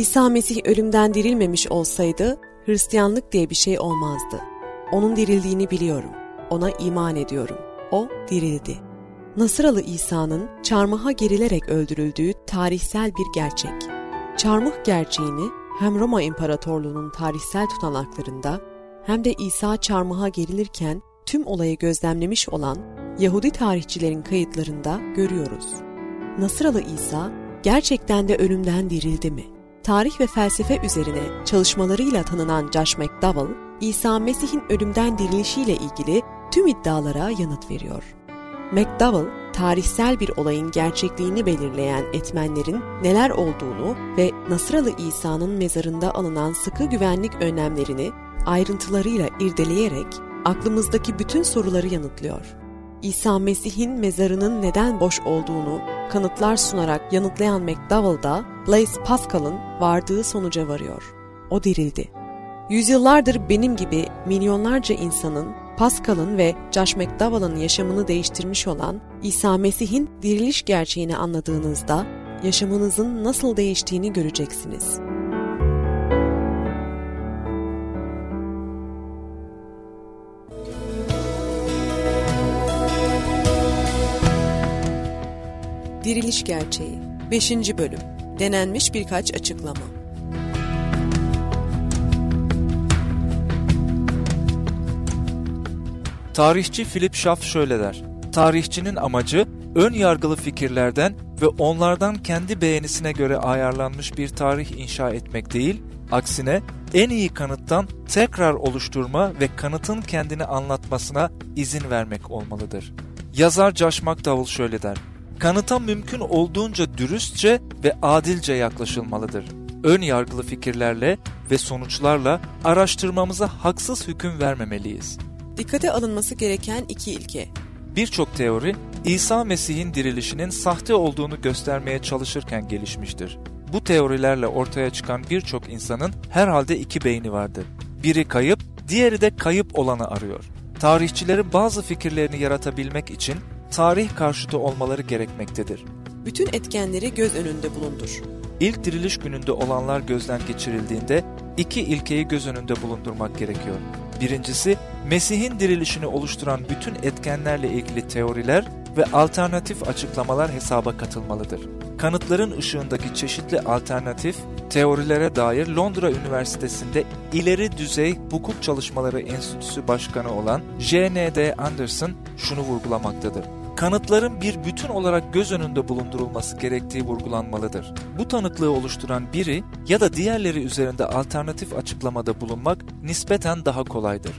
İsa Mesih ölümden dirilmemiş olsaydı Hristiyanlık diye bir şey olmazdı. Onun dirildiğini biliyorum. Ona iman ediyorum. O dirildi. Nasıralı İsa'nın çarmıha gerilerek öldürüldüğü tarihsel bir gerçek. Çarmıh gerçeğini hem Roma İmparatorluğu'nun tarihsel tutanaklarında hem de İsa çarmıha gerilirken tüm olayı gözlemlemiş olan Yahudi tarihçilerin kayıtlarında görüyoruz. Nasıralı İsa gerçekten de ölümden dirildi mi? Tarih ve felsefe üzerine çalışmalarıyla tanınan Josh McDowell, İsa Mesih'in ölümden dirilişiyle ilgili tüm iddialara yanıt veriyor. McDowell, tarihsel bir olayın gerçekliğini belirleyen etmenlerin neler olduğunu ve Nasıralı İsa'nın mezarında alınan sıkı güvenlik önlemlerini ayrıntılarıyla irdeleyerek aklımızdaki bütün soruları yanıtlıyor. İsa Mesih'in mezarının neden boş olduğunu kanıtlar sunarak yanıtlayan McDowell da Blaise Pascal'ın vardığı sonuca varıyor. O dirildi. Yüzyıllardır benim gibi milyonlarca insanın, Pascal'ın ve Josh McDowell'ın yaşamını değiştirmiş olan İsa Mesih'in diriliş gerçeğini anladığınızda yaşamınızın nasıl değiştiğini göreceksiniz. Diriliş Gerçeği 5. Bölüm Denenmiş birkaç açıklama Tarihçi Philip Schaff şöyle der. Tarihçinin amacı ön yargılı fikirlerden ve onlardan kendi beğenisine göre ayarlanmış bir tarih inşa etmek değil, aksine en iyi kanıttan tekrar oluşturma ve kanıtın kendini anlatmasına izin vermek olmalıdır. Yazar Josh McDowell şöyle der. Kanıta mümkün olduğunca dürüstçe ve adilce yaklaşılmalıdır. Ön yargılı fikirlerle ve sonuçlarla araştırmamıza haksız hüküm vermemeliyiz. Dikkate alınması gereken iki ilke. Birçok teori İsa Mesih'in dirilişinin sahte olduğunu göstermeye çalışırken gelişmiştir. Bu teorilerle ortaya çıkan birçok insanın herhalde iki beyni vardır. Biri kayıp, diğeri de kayıp olanı arıyor. Tarihçilerin bazı fikirlerini yaratabilmek için tarih karşıtı olmaları gerekmektedir. Bütün etkenleri göz önünde bulundur. İlk diriliş gününde olanlar gözden geçirildiğinde iki ilkeyi göz önünde bulundurmak gerekiyor. Birincisi, Mesih'in dirilişini oluşturan bütün etkenlerle ilgili teoriler ve alternatif açıklamalar hesaba katılmalıdır. Kanıtların ışığındaki çeşitli alternatif teorilere dair Londra Üniversitesi'nde ileri düzey hukuk çalışmaları enstitüsü başkanı olan J.N.D. Anderson şunu vurgulamaktadır kanıtların bir bütün olarak göz önünde bulundurulması gerektiği vurgulanmalıdır. Bu tanıklığı oluşturan biri ya da diğerleri üzerinde alternatif açıklamada bulunmak nispeten daha kolaydır.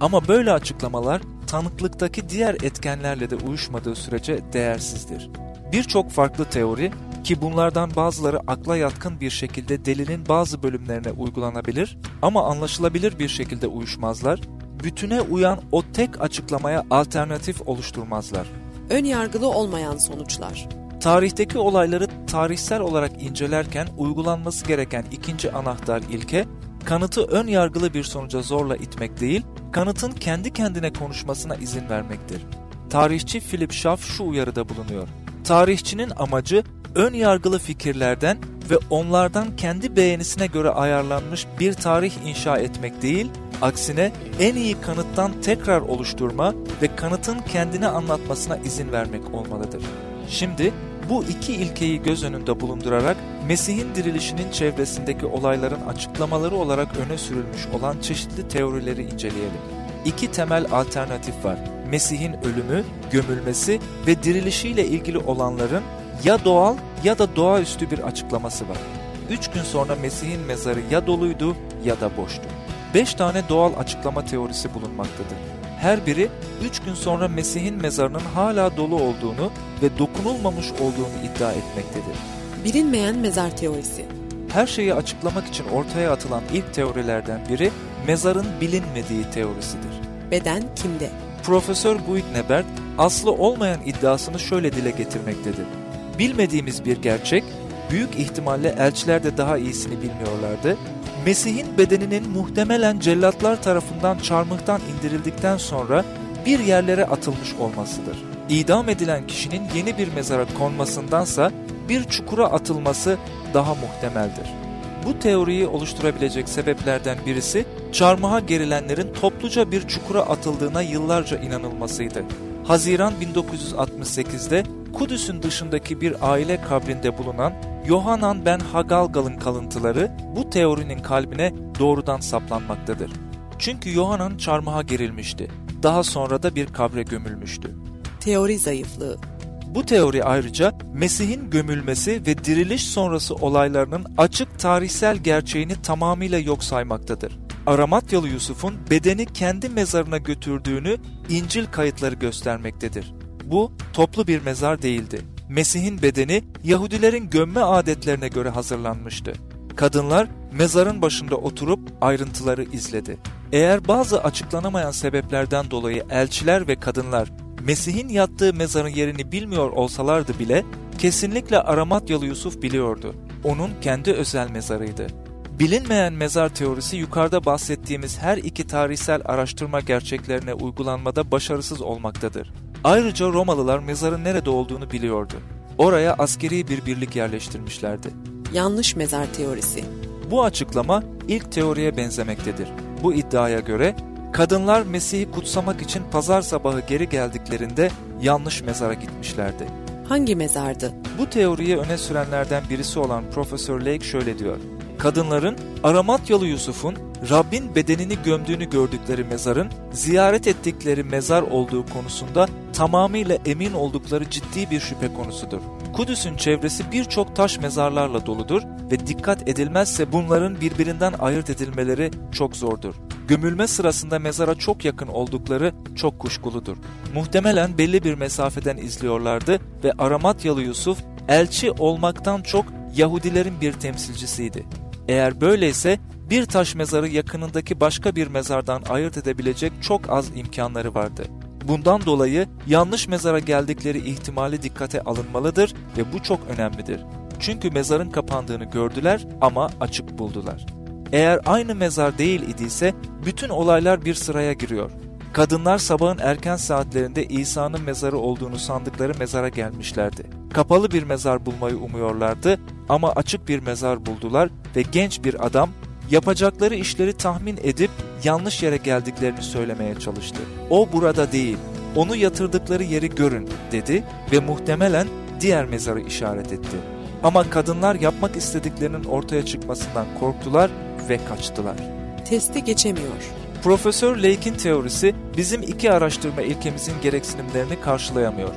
Ama böyle açıklamalar tanıklıktaki diğer etkenlerle de uyuşmadığı sürece değersizdir. Birçok farklı teori ki bunlardan bazıları akla yatkın bir şekilde delinin bazı bölümlerine uygulanabilir ama anlaşılabilir bir şekilde uyuşmazlar, bütüne uyan o tek açıklamaya alternatif oluşturmazlar ön yargılı olmayan sonuçlar. Tarihteki olayları tarihsel olarak incelerken uygulanması gereken ikinci anahtar ilke, kanıtı ön yargılı bir sonuca zorla itmek değil, kanıtın kendi kendine konuşmasına izin vermektir. Tarihçi Philip Schaff şu uyarıda bulunuyor. Tarihçinin amacı ön yargılı fikirlerden ve onlardan kendi beğenisine göre ayarlanmış bir tarih inşa etmek değil, aksine en iyi kanıttan tekrar oluşturma ve kanıtın kendini anlatmasına izin vermek olmalıdır. Şimdi bu iki ilkeyi göz önünde bulundurarak Mesih'in dirilişinin çevresindeki olayların açıklamaları olarak öne sürülmüş olan çeşitli teorileri inceleyelim. İki temel alternatif var. Mesih'in ölümü, gömülmesi ve dirilişiyle ilgili olanların ya doğal ya da doğaüstü bir açıklaması var. Üç gün sonra Mesih'in mezarı ya doluydu ya da boştu. Beş tane doğal açıklama teorisi bulunmaktadır. Her biri üç gün sonra Mesih'in mezarının hala dolu olduğunu ve dokunulmamış olduğunu iddia etmektedir. Bilinmeyen mezar teorisi Her şeyi açıklamak için ortaya atılan ilk teorilerden biri mezarın bilinmediği teorisidir. Beden kimde? Profesör Guitnebert aslı olmayan iddiasını şöyle dile getirmektedir. Bilmediğimiz bir gerçek, büyük ihtimalle elçiler de daha iyisini bilmiyorlardı. Mesih'in bedeninin muhtemelen cellatlar tarafından çarmıhtan indirildikten sonra bir yerlere atılmış olmasıdır. İdam edilen kişinin yeni bir mezara konmasındansa bir çukura atılması daha muhtemeldir. Bu teoriyi oluşturabilecek sebeplerden birisi çarmıha gerilenlerin topluca bir çukura atıldığına yıllarca inanılmasıydı. Haziran 1968'de Kudüs'ün dışındaki bir aile kabrinde bulunan Yohanan ben Hagalgal'ın kalıntıları bu teorinin kalbine doğrudan saplanmaktadır. Çünkü Yohanan çarmıha gerilmişti. Daha sonra da bir kabre gömülmüştü. Teori zayıflığı bu teori ayrıca Mesih'in gömülmesi ve diriliş sonrası olaylarının açık tarihsel gerçeğini tamamıyla yok saymaktadır. Aramatyalı Yusuf'un bedeni kendi mezarına götürdüğünü İncil kayıtları göstermektedir. Bu toplu bir mezar değildi. Mesih'in bedeni Yahudilerin gömme adetlerine göre hazırlanmıştı. Kadınlar mezarın başında oturup ayrıntıları izledi. Eğer bazı açıklanamayan sebeplerden dolayı elçiler ve kadınlar Mesih'in yattığı mezarın yerini bilmiyor olsalardı bile kesinlikle Aramatyalı Yusuf biliyordu. Onun kendi özel mezarıydı. Bilinmeyen mezar teorisi yukarıda bahsettiğimiz her iki tarihsel araştırma gerçeklerine uygulanmada başarısız olmaktadır. Ayrıca Romalılar mezarın nerede olduğunu biliyordu. Oraya askeri bir birlik yerleştirmişlerdi. Yanlış mezar teorisi. Bu açıklama ilk teoriye benzemektedir. Bu iddiaya göre kadınlar Mesih'i kutsamak için pazar sabahı geri geldiklerinde yanlış mezara gitmişlerdi. Hangi mezardı? Bu teoriyi öne sürenlerden birisi olan Profesör Lake şöyle diyor. Kadınların Aramatyalı Yusuf'un Rabbin bedenini gömdüğünü gördükleri mezarın ziyaret ettikleri mezar olduğu konusunda tamamıyla emin oldukları ciddi bir şüphe konusudur. Kudüs'ün çevresi birçok taş mezarlarla doludur ve dikkat edilmezse bunların birbirinden ayırt edilmeleri çok zordur. Gömülme sırasında mezara çok yakın oldukları çok kuşkuludur. Muhtemelen belli bir mesafeden izliyorlardı ve Aramatyalı Yusuf elçi olmaktan çok Yahudilerin bir temsilcisiydi. Eğer böyleyse bir taş mezarı yakınındaki başka bir mezardan ayırt edebilecek çok az imkanları vardı. Bundan dolayı yanlış mezara geldikleri ihtimali dikkate alınmalıdır ve bu çok önemlidir. Çünkü mezarın kapandığını gördüler ama açık buldular. Eğer aynı mezar değil idiyse bütün olaylar bir sıraya giriyor. Kadınlar sabahın erken saatlerinde İsa'nın mezarı olduğunu sandıkları mezara gelmişlerdi. Kapalı bir mezar bulmayı umuyorlardı ama açık bir mezar buldular ve genç bir adam yapacakları işleri tahmin edip yanlış yere geldiklerini söylemeye çalıştı. O burada değil, onu yatırdıkları yeri görün dedi ve muhtemelen diğer mezarı işaret etti. Ama kadınlar yapmak istediklerinin ortaya çıkmasından korktular ve kaçtılar. Testi geçemiyor. Profesör Lake'in teorisi bizim iki araştırma ilkemizin gereksinimlerini karşılayamıyor.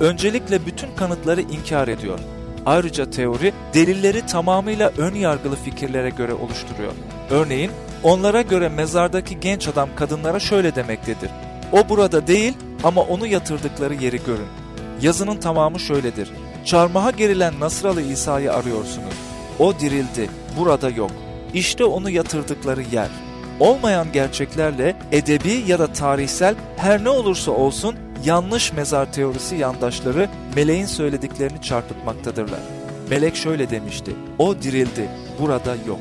Öncelikle bütün kanıtları inkar ediyor. Ayrıca teori delilleri tamamıyla ön yargılı fikirlere göre oluşturuyor. Örneğin onlara göre mezardaki genç adam kadınlara şöyle demektedir. O burada değil ama onu yatırdıkları yeri görün. Yazının tamamı şöyledir. Çarmıha gerilen Nasralı İsa'yı arıyorsunuz. O dirildi, burada yok. İşte onu yatırdıkları yer. Olmayan gerçeklerle edebi ya da tarihsel her ne olursa olsun yanlış mezar teorisi yandaşları meleğin söylediklerini çarpıtmaktadırlar. Melek şöyle demişti, o dirildi, burada yok.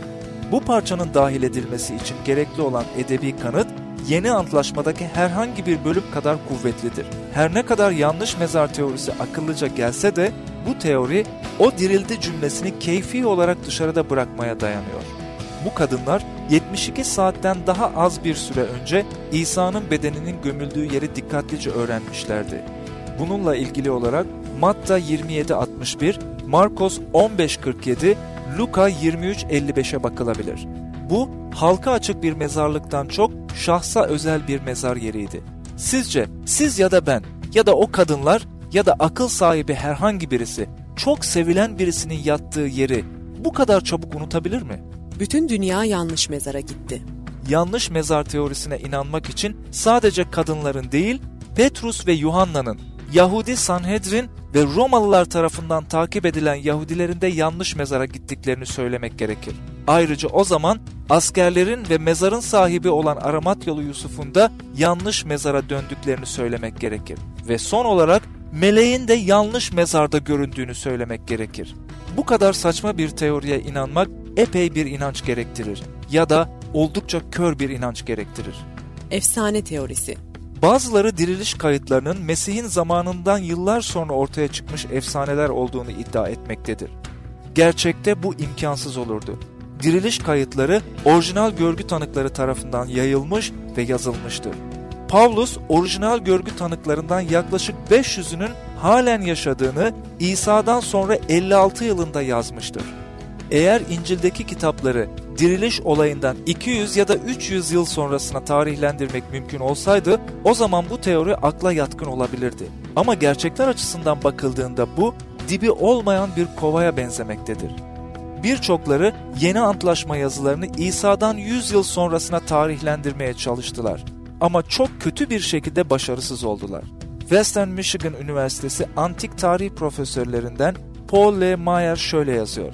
Bu parçanın dahil edilmesi için gerekli olan edebi kanıt, yeni antlaşmadaki herhangi bir bölüm kadar kuvvetlidir. Her ne kadar yanlış mezar teorisi akıllıca gelse de, bu teori o dirildi cümlesini keyfi olarak dışarıda bırakmaya dayanıyor. Bu kadınlar 72 saatten daha az bir süre önce İsa'nın bedeninin gömüldüğü yeri dikkatlice öğrenmişlerdi. Bununla ilgili olarak Matta 27.61, Markos 15.47, Luka 23.55'e bakılabilir. Bu halka açık bir mezarlıktan çok şahsa özel bir mezar yeriydi. Sizce siz ya da ben ya da o kadınlar ya da akıl sahibi herhangi birisi çok sevilen birisinin yattığı yeri bu kadar çabuk unutabilir mi? Bütün dünya yanlış mezara gitti. Yanlış mezar teorisine inanmak için sadece kadınların değil, Petrus ve Yuhanna'nın, Yahudi Sanhedrin ve Romalılar tarafından takip edilen Yahudilerin de yanlış mezara gittiklerini söylemek gerekir. Ayrıca o zaman askerlerin ve mezarın sahibi olan Aramatyalı Yusuf'un da yanlış mezara döndüklerini söylemek gerekir. Ve son olarak meleğin de yanlış mezarda göründüğünü söylemek gerekir. Bu kadar saçma bir teoriye inanmak epey bir inanç gerektirir ya da oldukça kör bir inanç gerektirir. Efsane teorisi Bazıları diriliş kayıtlarının Mesih'in zamanından yıllar sonra ortaya çıkmış efsaneler olduğunu iddia etmektedir. Gerçekte bu imkansız olurdu. diriliş kayıtları orijinal görgü tanıkları tarafından yayılmış ve yazılmıştır. Pavlus orijinal görgü tanıklarından yaklaşık 500'ünün halen yaşadığını İsa'dan sonra 56 yılında yazmıştır. Eğer İncil'deki kitapları diriliş olayından 200 ya da 300 yıl sonrasına tarihlendirmek mümkün olsaydı o zaman bu teori akla yatkın olabilirdi. Ama gerçekler açısından bakıldığında bu dibi olmayan bir kovaya benzemektedir. Birçokları yeni antlaşma yazılarını İsa'dan 100 yıl sonrasına tarihlendirmeye çalıştılar. Ama çok kötü bir şekilde başarısız oldular. Western Michigan Üniversitesi antik tarih profesörlerinden Paul L. Mayer şöyle yazıyor.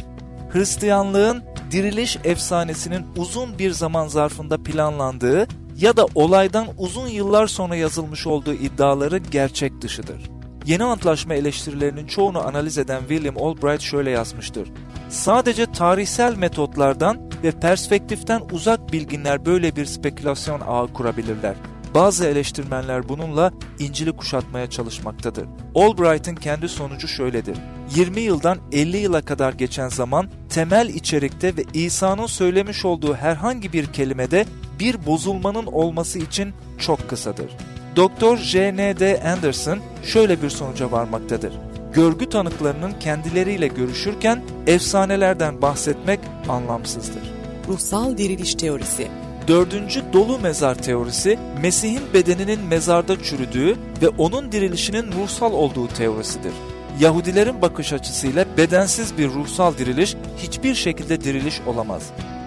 Hristiyanlığın diriliş efsanesinin uzun bir zaman zarfında planlandığı ya da olaydan uzun yıllar sonra yazılmış olduğu iddiaları gerçek dışıdır. Yeni Antlaşma eleştirilerinin çoğunu analiz eden William Albright şöyle yazmıştır. Sadece tarihsel metotlardan ve perspektiften uzak bilginler böyle bir spekülasyon ağı kurabilirler. Bazı eleştirmenler bununla İncil'i kuşatmaya çalışmaktadır. Albright'ın kendi sonucu şöyledir. 20 yıldan 50 yıla kadar geçen zaman temel içerikte ve İsa'nın söylemiş olduğu herhangi bir kelimede bir bozulmanın olması için çok kısadır. Doktor J.N.D. Anderson şöyle bir sonuca varmaktadır. Görgü tanıklarının kendileriyle görüşürken efsanelerden bahsetmek anlamsızdır. Ruhsal diriliş teorisi Dördüncü dolu mezar teorisi, Mesih'in bedeninin mezarda çürüdüğü ve onun dirilişinin ruhsal olduğu teorisidir. Yahudilerin bakış açısıyla bedensiz bir ruhsal diriliş hiçbir şekilde diriliş olamaz.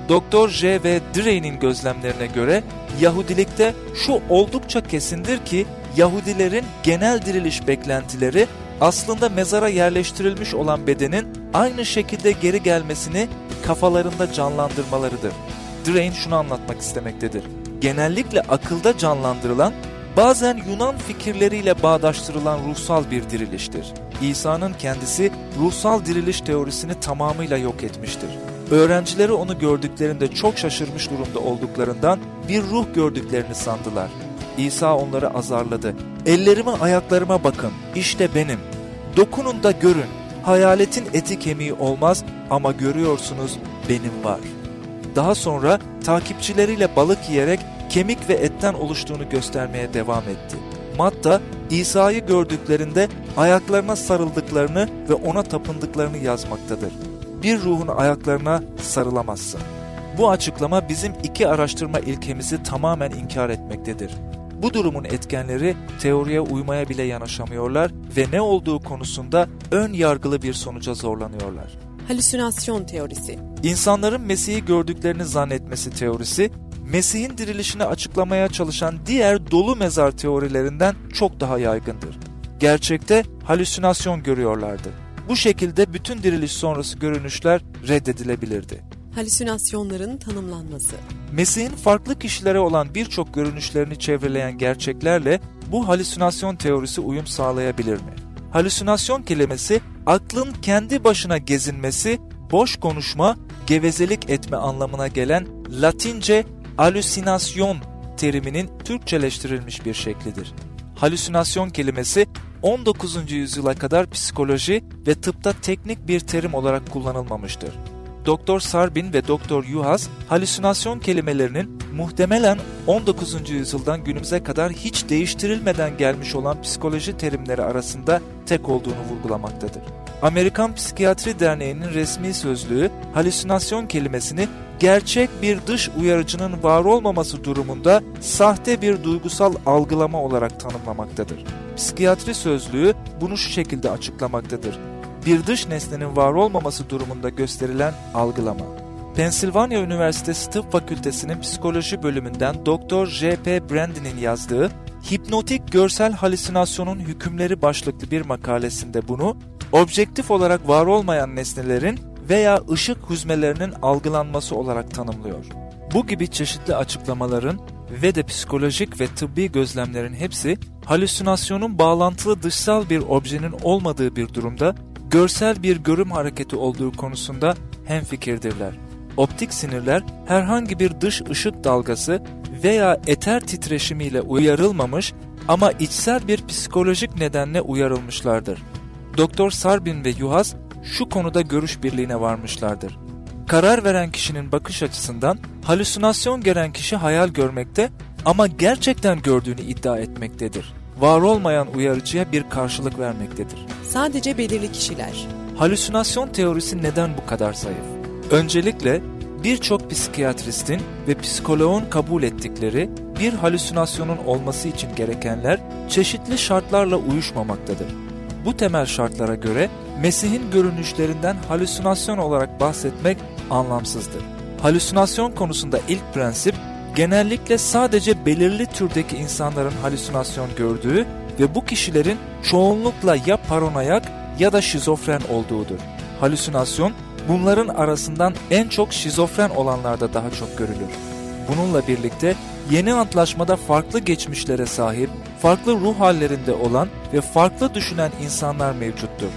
Doktor J. ve Drey'nin gözlemlerine göre Yahudilikte şu oldukça kesindir ki Yahudilerin genel diriliş beklentileri aslında mezara yerleştirilmiş olan bedenin aynı şekilde geri gelmesini kafalarında canlandırmalarıdır. Drain şunu anlatmak istemektedir. Genellikle akılda canlandırılan, bazen Yunan fikirleriyle bağdaştırılan ruhsal bir diriliştir. İsa'nın kendisi ruhsal diriliş teorisini tamamıyla yok etmiştir. Öğrencileri onu gördüklerinde çok şaşırmış durumda olduklarından bir ruh gördüklerini sandılar. İsa onları azarladı. Ellerime ayaklarıma bakın, işte benim. Dokunun da görün. Hayaletin eti kemiği olmaz ama görüyorsunuz benim var.'' Daha sonra takipçileriyle balık yiyerek kemik ve etten oluştuğunu göstermeye devam etti. Matta İsa'yı gördüklerinde ayaklarına sarıldıklarını ve ona tapındıklarını yazmaktadır. Bir ruhun ayaklarına sarılamazsın. Bu açıklama bizim iki araştırma ilkemizi tamamen inkar etmektedir. Bu durumun etkenleri teoriye uymaya bile yanaşamıyorlar ve ne olduğu konusunda ön yargılı bir sonuca zorlanıyorlar halüsinasyon teorisi. İnsanların Mesih'i gördüklerini zannetmesi teorisi, Mesih'in dirilişini açıklamaya çalışan diğer dolu mezar teorilerinden çok daha yaygındır. Gerçekte halüsinasyon görüyorlardı. Bu şekilde bütün diriliş sonrası görünüşler reddedilebilirdi. Halüsinasyonların tanımlanması Mesih'in farklı kişilere olan birçok görünüşlerini çevreleyen gerçeklerle bu halüsinasyon teorisi uyum sağlayabilir mi? Halüsinasyon kelimesi aklın kendi başına gezinmesi, boş konuşma, gevezelik etme anlamına gelen Latince halüsinasyon teriminin Türkçeleştirilmiş bir şeklidir. Halüsinasyon kelimesi 19. yüzyıla kadar psikoloji ve tıpta teknik bir terim olarak kullanılmamıştır. Doktor Sarbin ve Doktor Yuhas halüsinasyon kelimelerinin muhtemelen 19. yüzyıldan günümüze kadar hiç değiştirilmeden gelmiş olan psikoloji terimleri arasında tek olduğunu vurgulamaktadır. Amerikan Psikiyatri Derneği'nin resmi sözlüğü halüsinasyon kelimesini gerçek bir dış uyarıcının var olmaması durumunda sahte bir duygusal algılama olarak tanımlamaktadır. Psikiyatri sözlüğü bunu şu şekilde açıklamaktadır bir dış nesnenin var olmaması durumunda gösterilen algılama. Pensilvanya Üniversitesi Tıp Fakültesi'nin psikoloji bölümünden Dr. J.P. Brandy'nin yazdığı Hipnotik Görsel Halüsinasyonun Hükümleri başlıklı bir makalesinde bunu, objektif olarak var olmayan nesnelerin veya ışık hüzmelerinin algılanması olarak tanımlıyor. Bu gibi çeşitli açıklamaların ve de psikolojik ve tıbbi gözlemlerin hepsi halüsinasyonun bağlantılı dışsal bir objenin olmadığı bir durumda görsel bir görüm hareketi olduğu konusunda hemfikirdirler. Optik sinirler herhangi bir dış ışık dalgası veya eter titreşimiyle uyarılmamış ama içsel bir psikolojik nedenle uyarılmışlardır. Doktor Sarbin ve Yuhas şu konuda görüş birliğine varmışlardır. Karar veren kişinin bakış açısından halüsinasyon gören kişi hayal görmekte ama gerçekten gördüğünü iddia etmektedir. Var olmayan uyarıcıya bir karşılık vermektedir. Sadece belirli kişiler. Halüsinasyon teorisi neden bu kadar zayıf? Öncelikle birçok psikiyatristin ve psikoloğun kabul ettikleri bir halüsinasyonun olması için gerekenler çeşitli şartlarla uyuşmamaktadır. Bu temel şartlara göre Mesih'in görünüşlerinden halüsinasyon olarak bahsetmek anlamsızdır. Halüsinasyon konusunda ilk prensip genellikle sadece belirli türdeki insanların halüsinasyon gördüğü ve bu kişilerin çoğunlukla ya paranoyak ya da şizofren olduğudur. Halüsinasyon bunların arasından en çok şizofren olanlarda daha çok görülür. Bununla birlikte yeni antlaşmada farklı geçmişlere sahip, farklı ruh hallerinde olan ve farklı düşünen insanlar mevcuttur.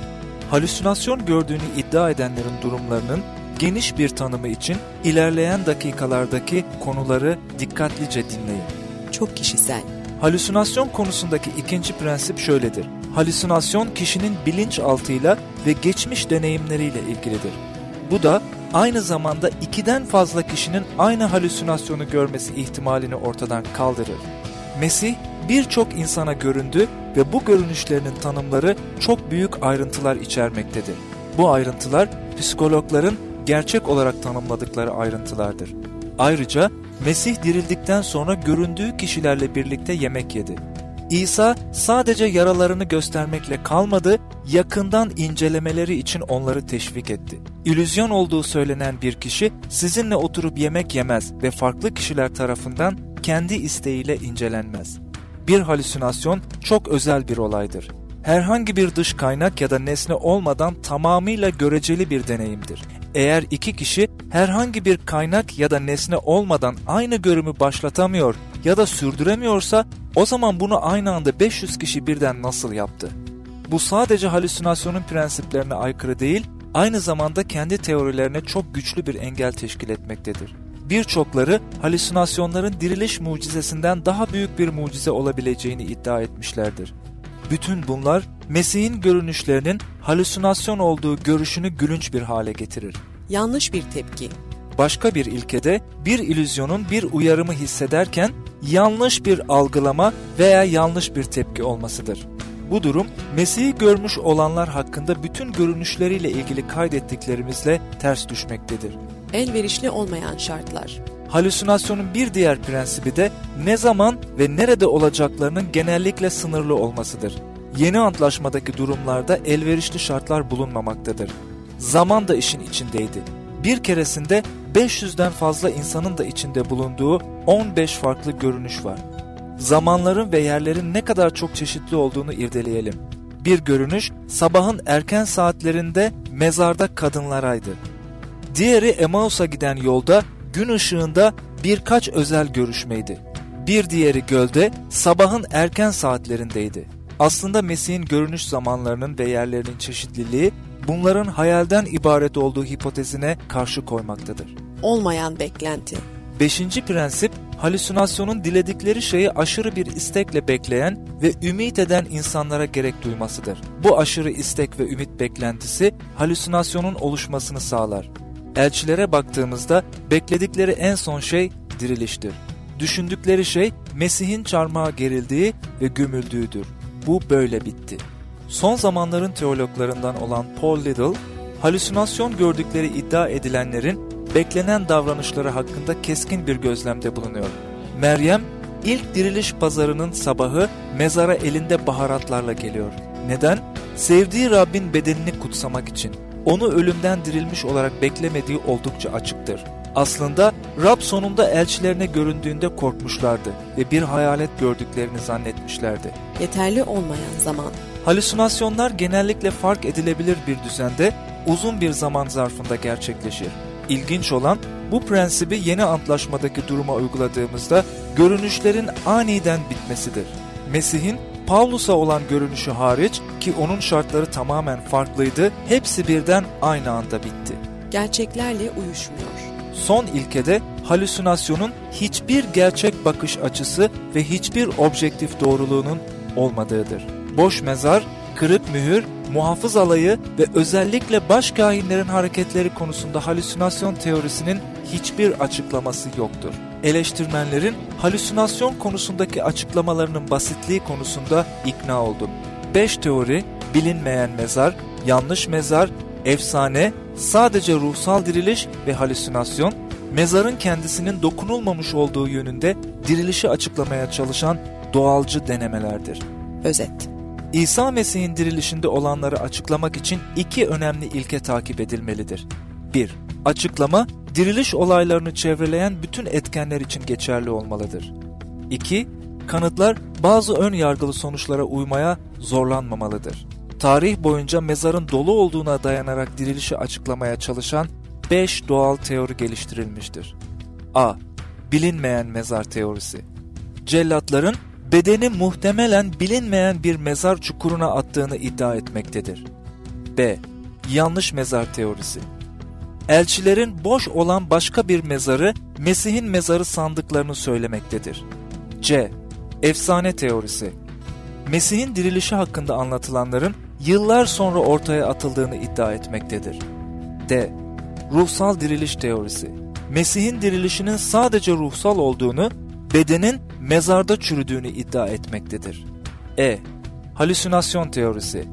Halüsinasyon gördüğünü iddia edenlerin durumlarının geniş bir tanımı için ilerleyen dakikalardaki konuları dikkatlice dinleyin. Çok kişisel. Halüsinasyon konusundaki ikinci prensip şöyledir. Halüsinasyon kişinin bilinçaltıyla ve geçmiş deneyimleriyle ilgilidir. Bu da aynı zamanda ikiden fazla kişinin aynı halüsinasyonu görmesi ihtimalini ortadan kaldırır. Mesih birçok insana göründü ve bu görünüşlerinin tanımları çok büyük ayrıntılar içermektedir. Bu ayrıntılar psikologların gerçek olarak tanımladıkları ayrıntılardır. Ayrıca Mesih dirildikten sonra göründüğü kişilerle birlikte yemek yedi. İsa sadece yaralarını göstermekle kalmadı, yakından incelemeleri için onları teşvik etti. İllüzyon olduğu söylenen bir kişi sizinle oturup yemek yemez ve farklı kişiler tarafından kendi isteğiyle incelenmez. Bir halüsinasyon çok özel bir olaydır. Herhangi bir dış kaynak ya da nesne olmadan tamamıyla göreceli bir deneyimdir. Eğer iki kişi herhangi bir kaynak ya da nesne olmadan aynı görümü başlatamıyor ya da sürdüremiyorsa o zaman bunu aynı anda 500 kişi birden nasıl yaptı? Bu sadece halüsinasyonun prensiplerine aykırı değil, aynı zamanda kendi teorilerine çok güçlü bir engel teşkil etmektedir. Birçokları halüsinasyonların diriliş mucizesinden daha büyük bir mucize olabileceğini iddia etmişlerdir. Bütün bunlar Mesih'in görünüşlerinin halüsinasyon olduğu görüşünü gülünç bir hale getirir. Yanlış bir tepki. Başka bir ilkede bir ilüzyonun bir uyarımı hissederken yanlış bir algılama veya yanlış bir tepki olmasıdır. Bu durum Mesih'i görmüş olanlar hakkında bütün görünüşleriyle ilgili kaydettiklerimizle ters düşmektedir. Elverişli olmayan şartlar. Halüsinasyonun bir diğer prensibi de ne zaman ve nerede olacaklarının genellikle sınırlı olmasıdır. Yeni antlaşmadaki durumlarda elverişli şartlar bulunmamaktadır. Zaman da işin içindeydi. Bir keresinde 500'den fazla insanın da içinde bulunduğu 15 farklı görünüş var. Zamanların ve yerlerin ne kadar çok çeşitli olduğunu irdeleyelim. Bir görünüş sabahın erken saatlerinde mezarda kadınlaraydı. Diğeri Emmaus'a giden yolda gün ışığında birkaç özel görüşmeydi. Bir diğeri gölde sabahın erken saatlerindeydi. Aslında Mesih'in görünüş zamanlarının ve yerlerinin çeşitliliği bunların hayalden ibaret olduğu hipotezine karşı koymaktadır. Olmayan beklenti. Beşinci prensip, halüsinasyonun diledikleri şeyi aşırı bir istekle bekleyen ve ümit eden insanlara gerek duymasıdır. Bu aşırı istek ve ümit beklentisi halüsinasyonun oluşmasını sağlar. Elçilere baktığımızda bekledikleri en son şey diriliştir. Düşündükleri şey Mesih'in çarmıha gerildiği ve gömüldüğüdür. Bu böyle bitti. Son zamanların teologlarından olan Paul Little, halüsinasyon gördükleri iddia edilenlerin beklenen davranışları hakkında keskin bir gözlemde bulunuyor. Meryem, ilk diriliş pazarının sabahı mezara elinde baharatlarla geliyor. Neden? Sevdiği Rabbin bedenini kutsamak için. Onu ölümden dirilmiş olarak beklemediği oldukça açıktır. Aslında Rab sonunda elçilerine göründüğünde korkmuşlardı ve bir hayalet gördüklerini zannetmişlerdi. Yeterli olmayan zaman. Halüsinasyonlar genellikle fark edilebilir bir düzende uzun bir zaman zarfında gerçekleşir. İlginç olan bu prensibi yeni antlaşmadaki duruma uyguladığımızda görünüşlerin aniden bitmesidir. Mesih'in Pavlus'a olan görünüşü hariç ki onun şartları tamamen farklıydı, hepsi birden aynı anda bitti. Gerçeklerle uyuşmuyor. Son ilkede halüsinasyonun hiçbir gerçek bakış açısı ve hiçbir objektif doğruluğunun olmadığıdır. Boş mezar, kırık mühür, muhafız alayı ve özellikle baş kahinlerin hareketleri konusunda halüsinasyon teorisinin hiçbir açıklaması yoktur. Eleştirmenlerin halüsinasyon konusundaki açıklamalarının basitliği konusunda ikna oldum. 5 teori, bilinmeyen mezar, yanlış mezar, efsane, sadece ruhsal diriliş ve halüsinasyon, mezarın kendisinin dokunulmamış olduğu yönünde dirilişi açıklamaya çalışan doğalcı denemelerdir. Özet İsa Mesih'in dirilişinde olanları açıklamak için iki önemli ilke takip edilmelidir. 1. Açıklama, diriliş olaylarını çevreleyen bütün etkenler için geçerli olmalıdır. 2. Kanıtlar bazı ön yargılı sonuçlara uymaya zorlanmamalıdır. Tarih boyunca mezarın dolu olduğuna dayanarak dirilişi açıklamaya çalışan 5 doğal teori geliştirilmiştir. A. Bilinmeyen mezar teorisi. Cellatların bedeni muhtemelen bilinmeyen bir mezar çukuruna attığını iddia etmektedir. B. Yanlış mezar teorisi. Elçilerin boş olan başka bir mezarı Mesih'in mezarı sandıklarını söylemektedir. C. Efsane teorisi. Mesih'in dirilişi hakkında anlatılanların yıllar sonra ortaya atıldığını iddia etmektedir. D. Ruhsal diriliş teorisi. Mesih'in dirilişinin sadece ruhsal olduğunu, bedenin mezarda çürüdüğünü iddia etmektedir. E. Halüsinasyon teorisi.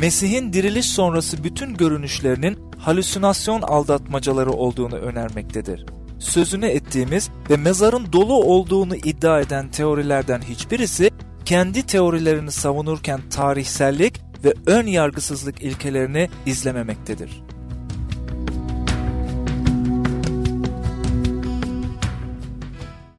Mesih'in diriliş sonrası bütün görünüşlerinin halüsinasyon aldatmacaları olduğunu önermektedir. Sözünü ettiğimiz ve mezarın dolu olduğunu iddia eden teorilerden hiçbirisi kendi teorilerini savunurken tarihsellik ve ön yargısızlık ilkelerini izlememektedir.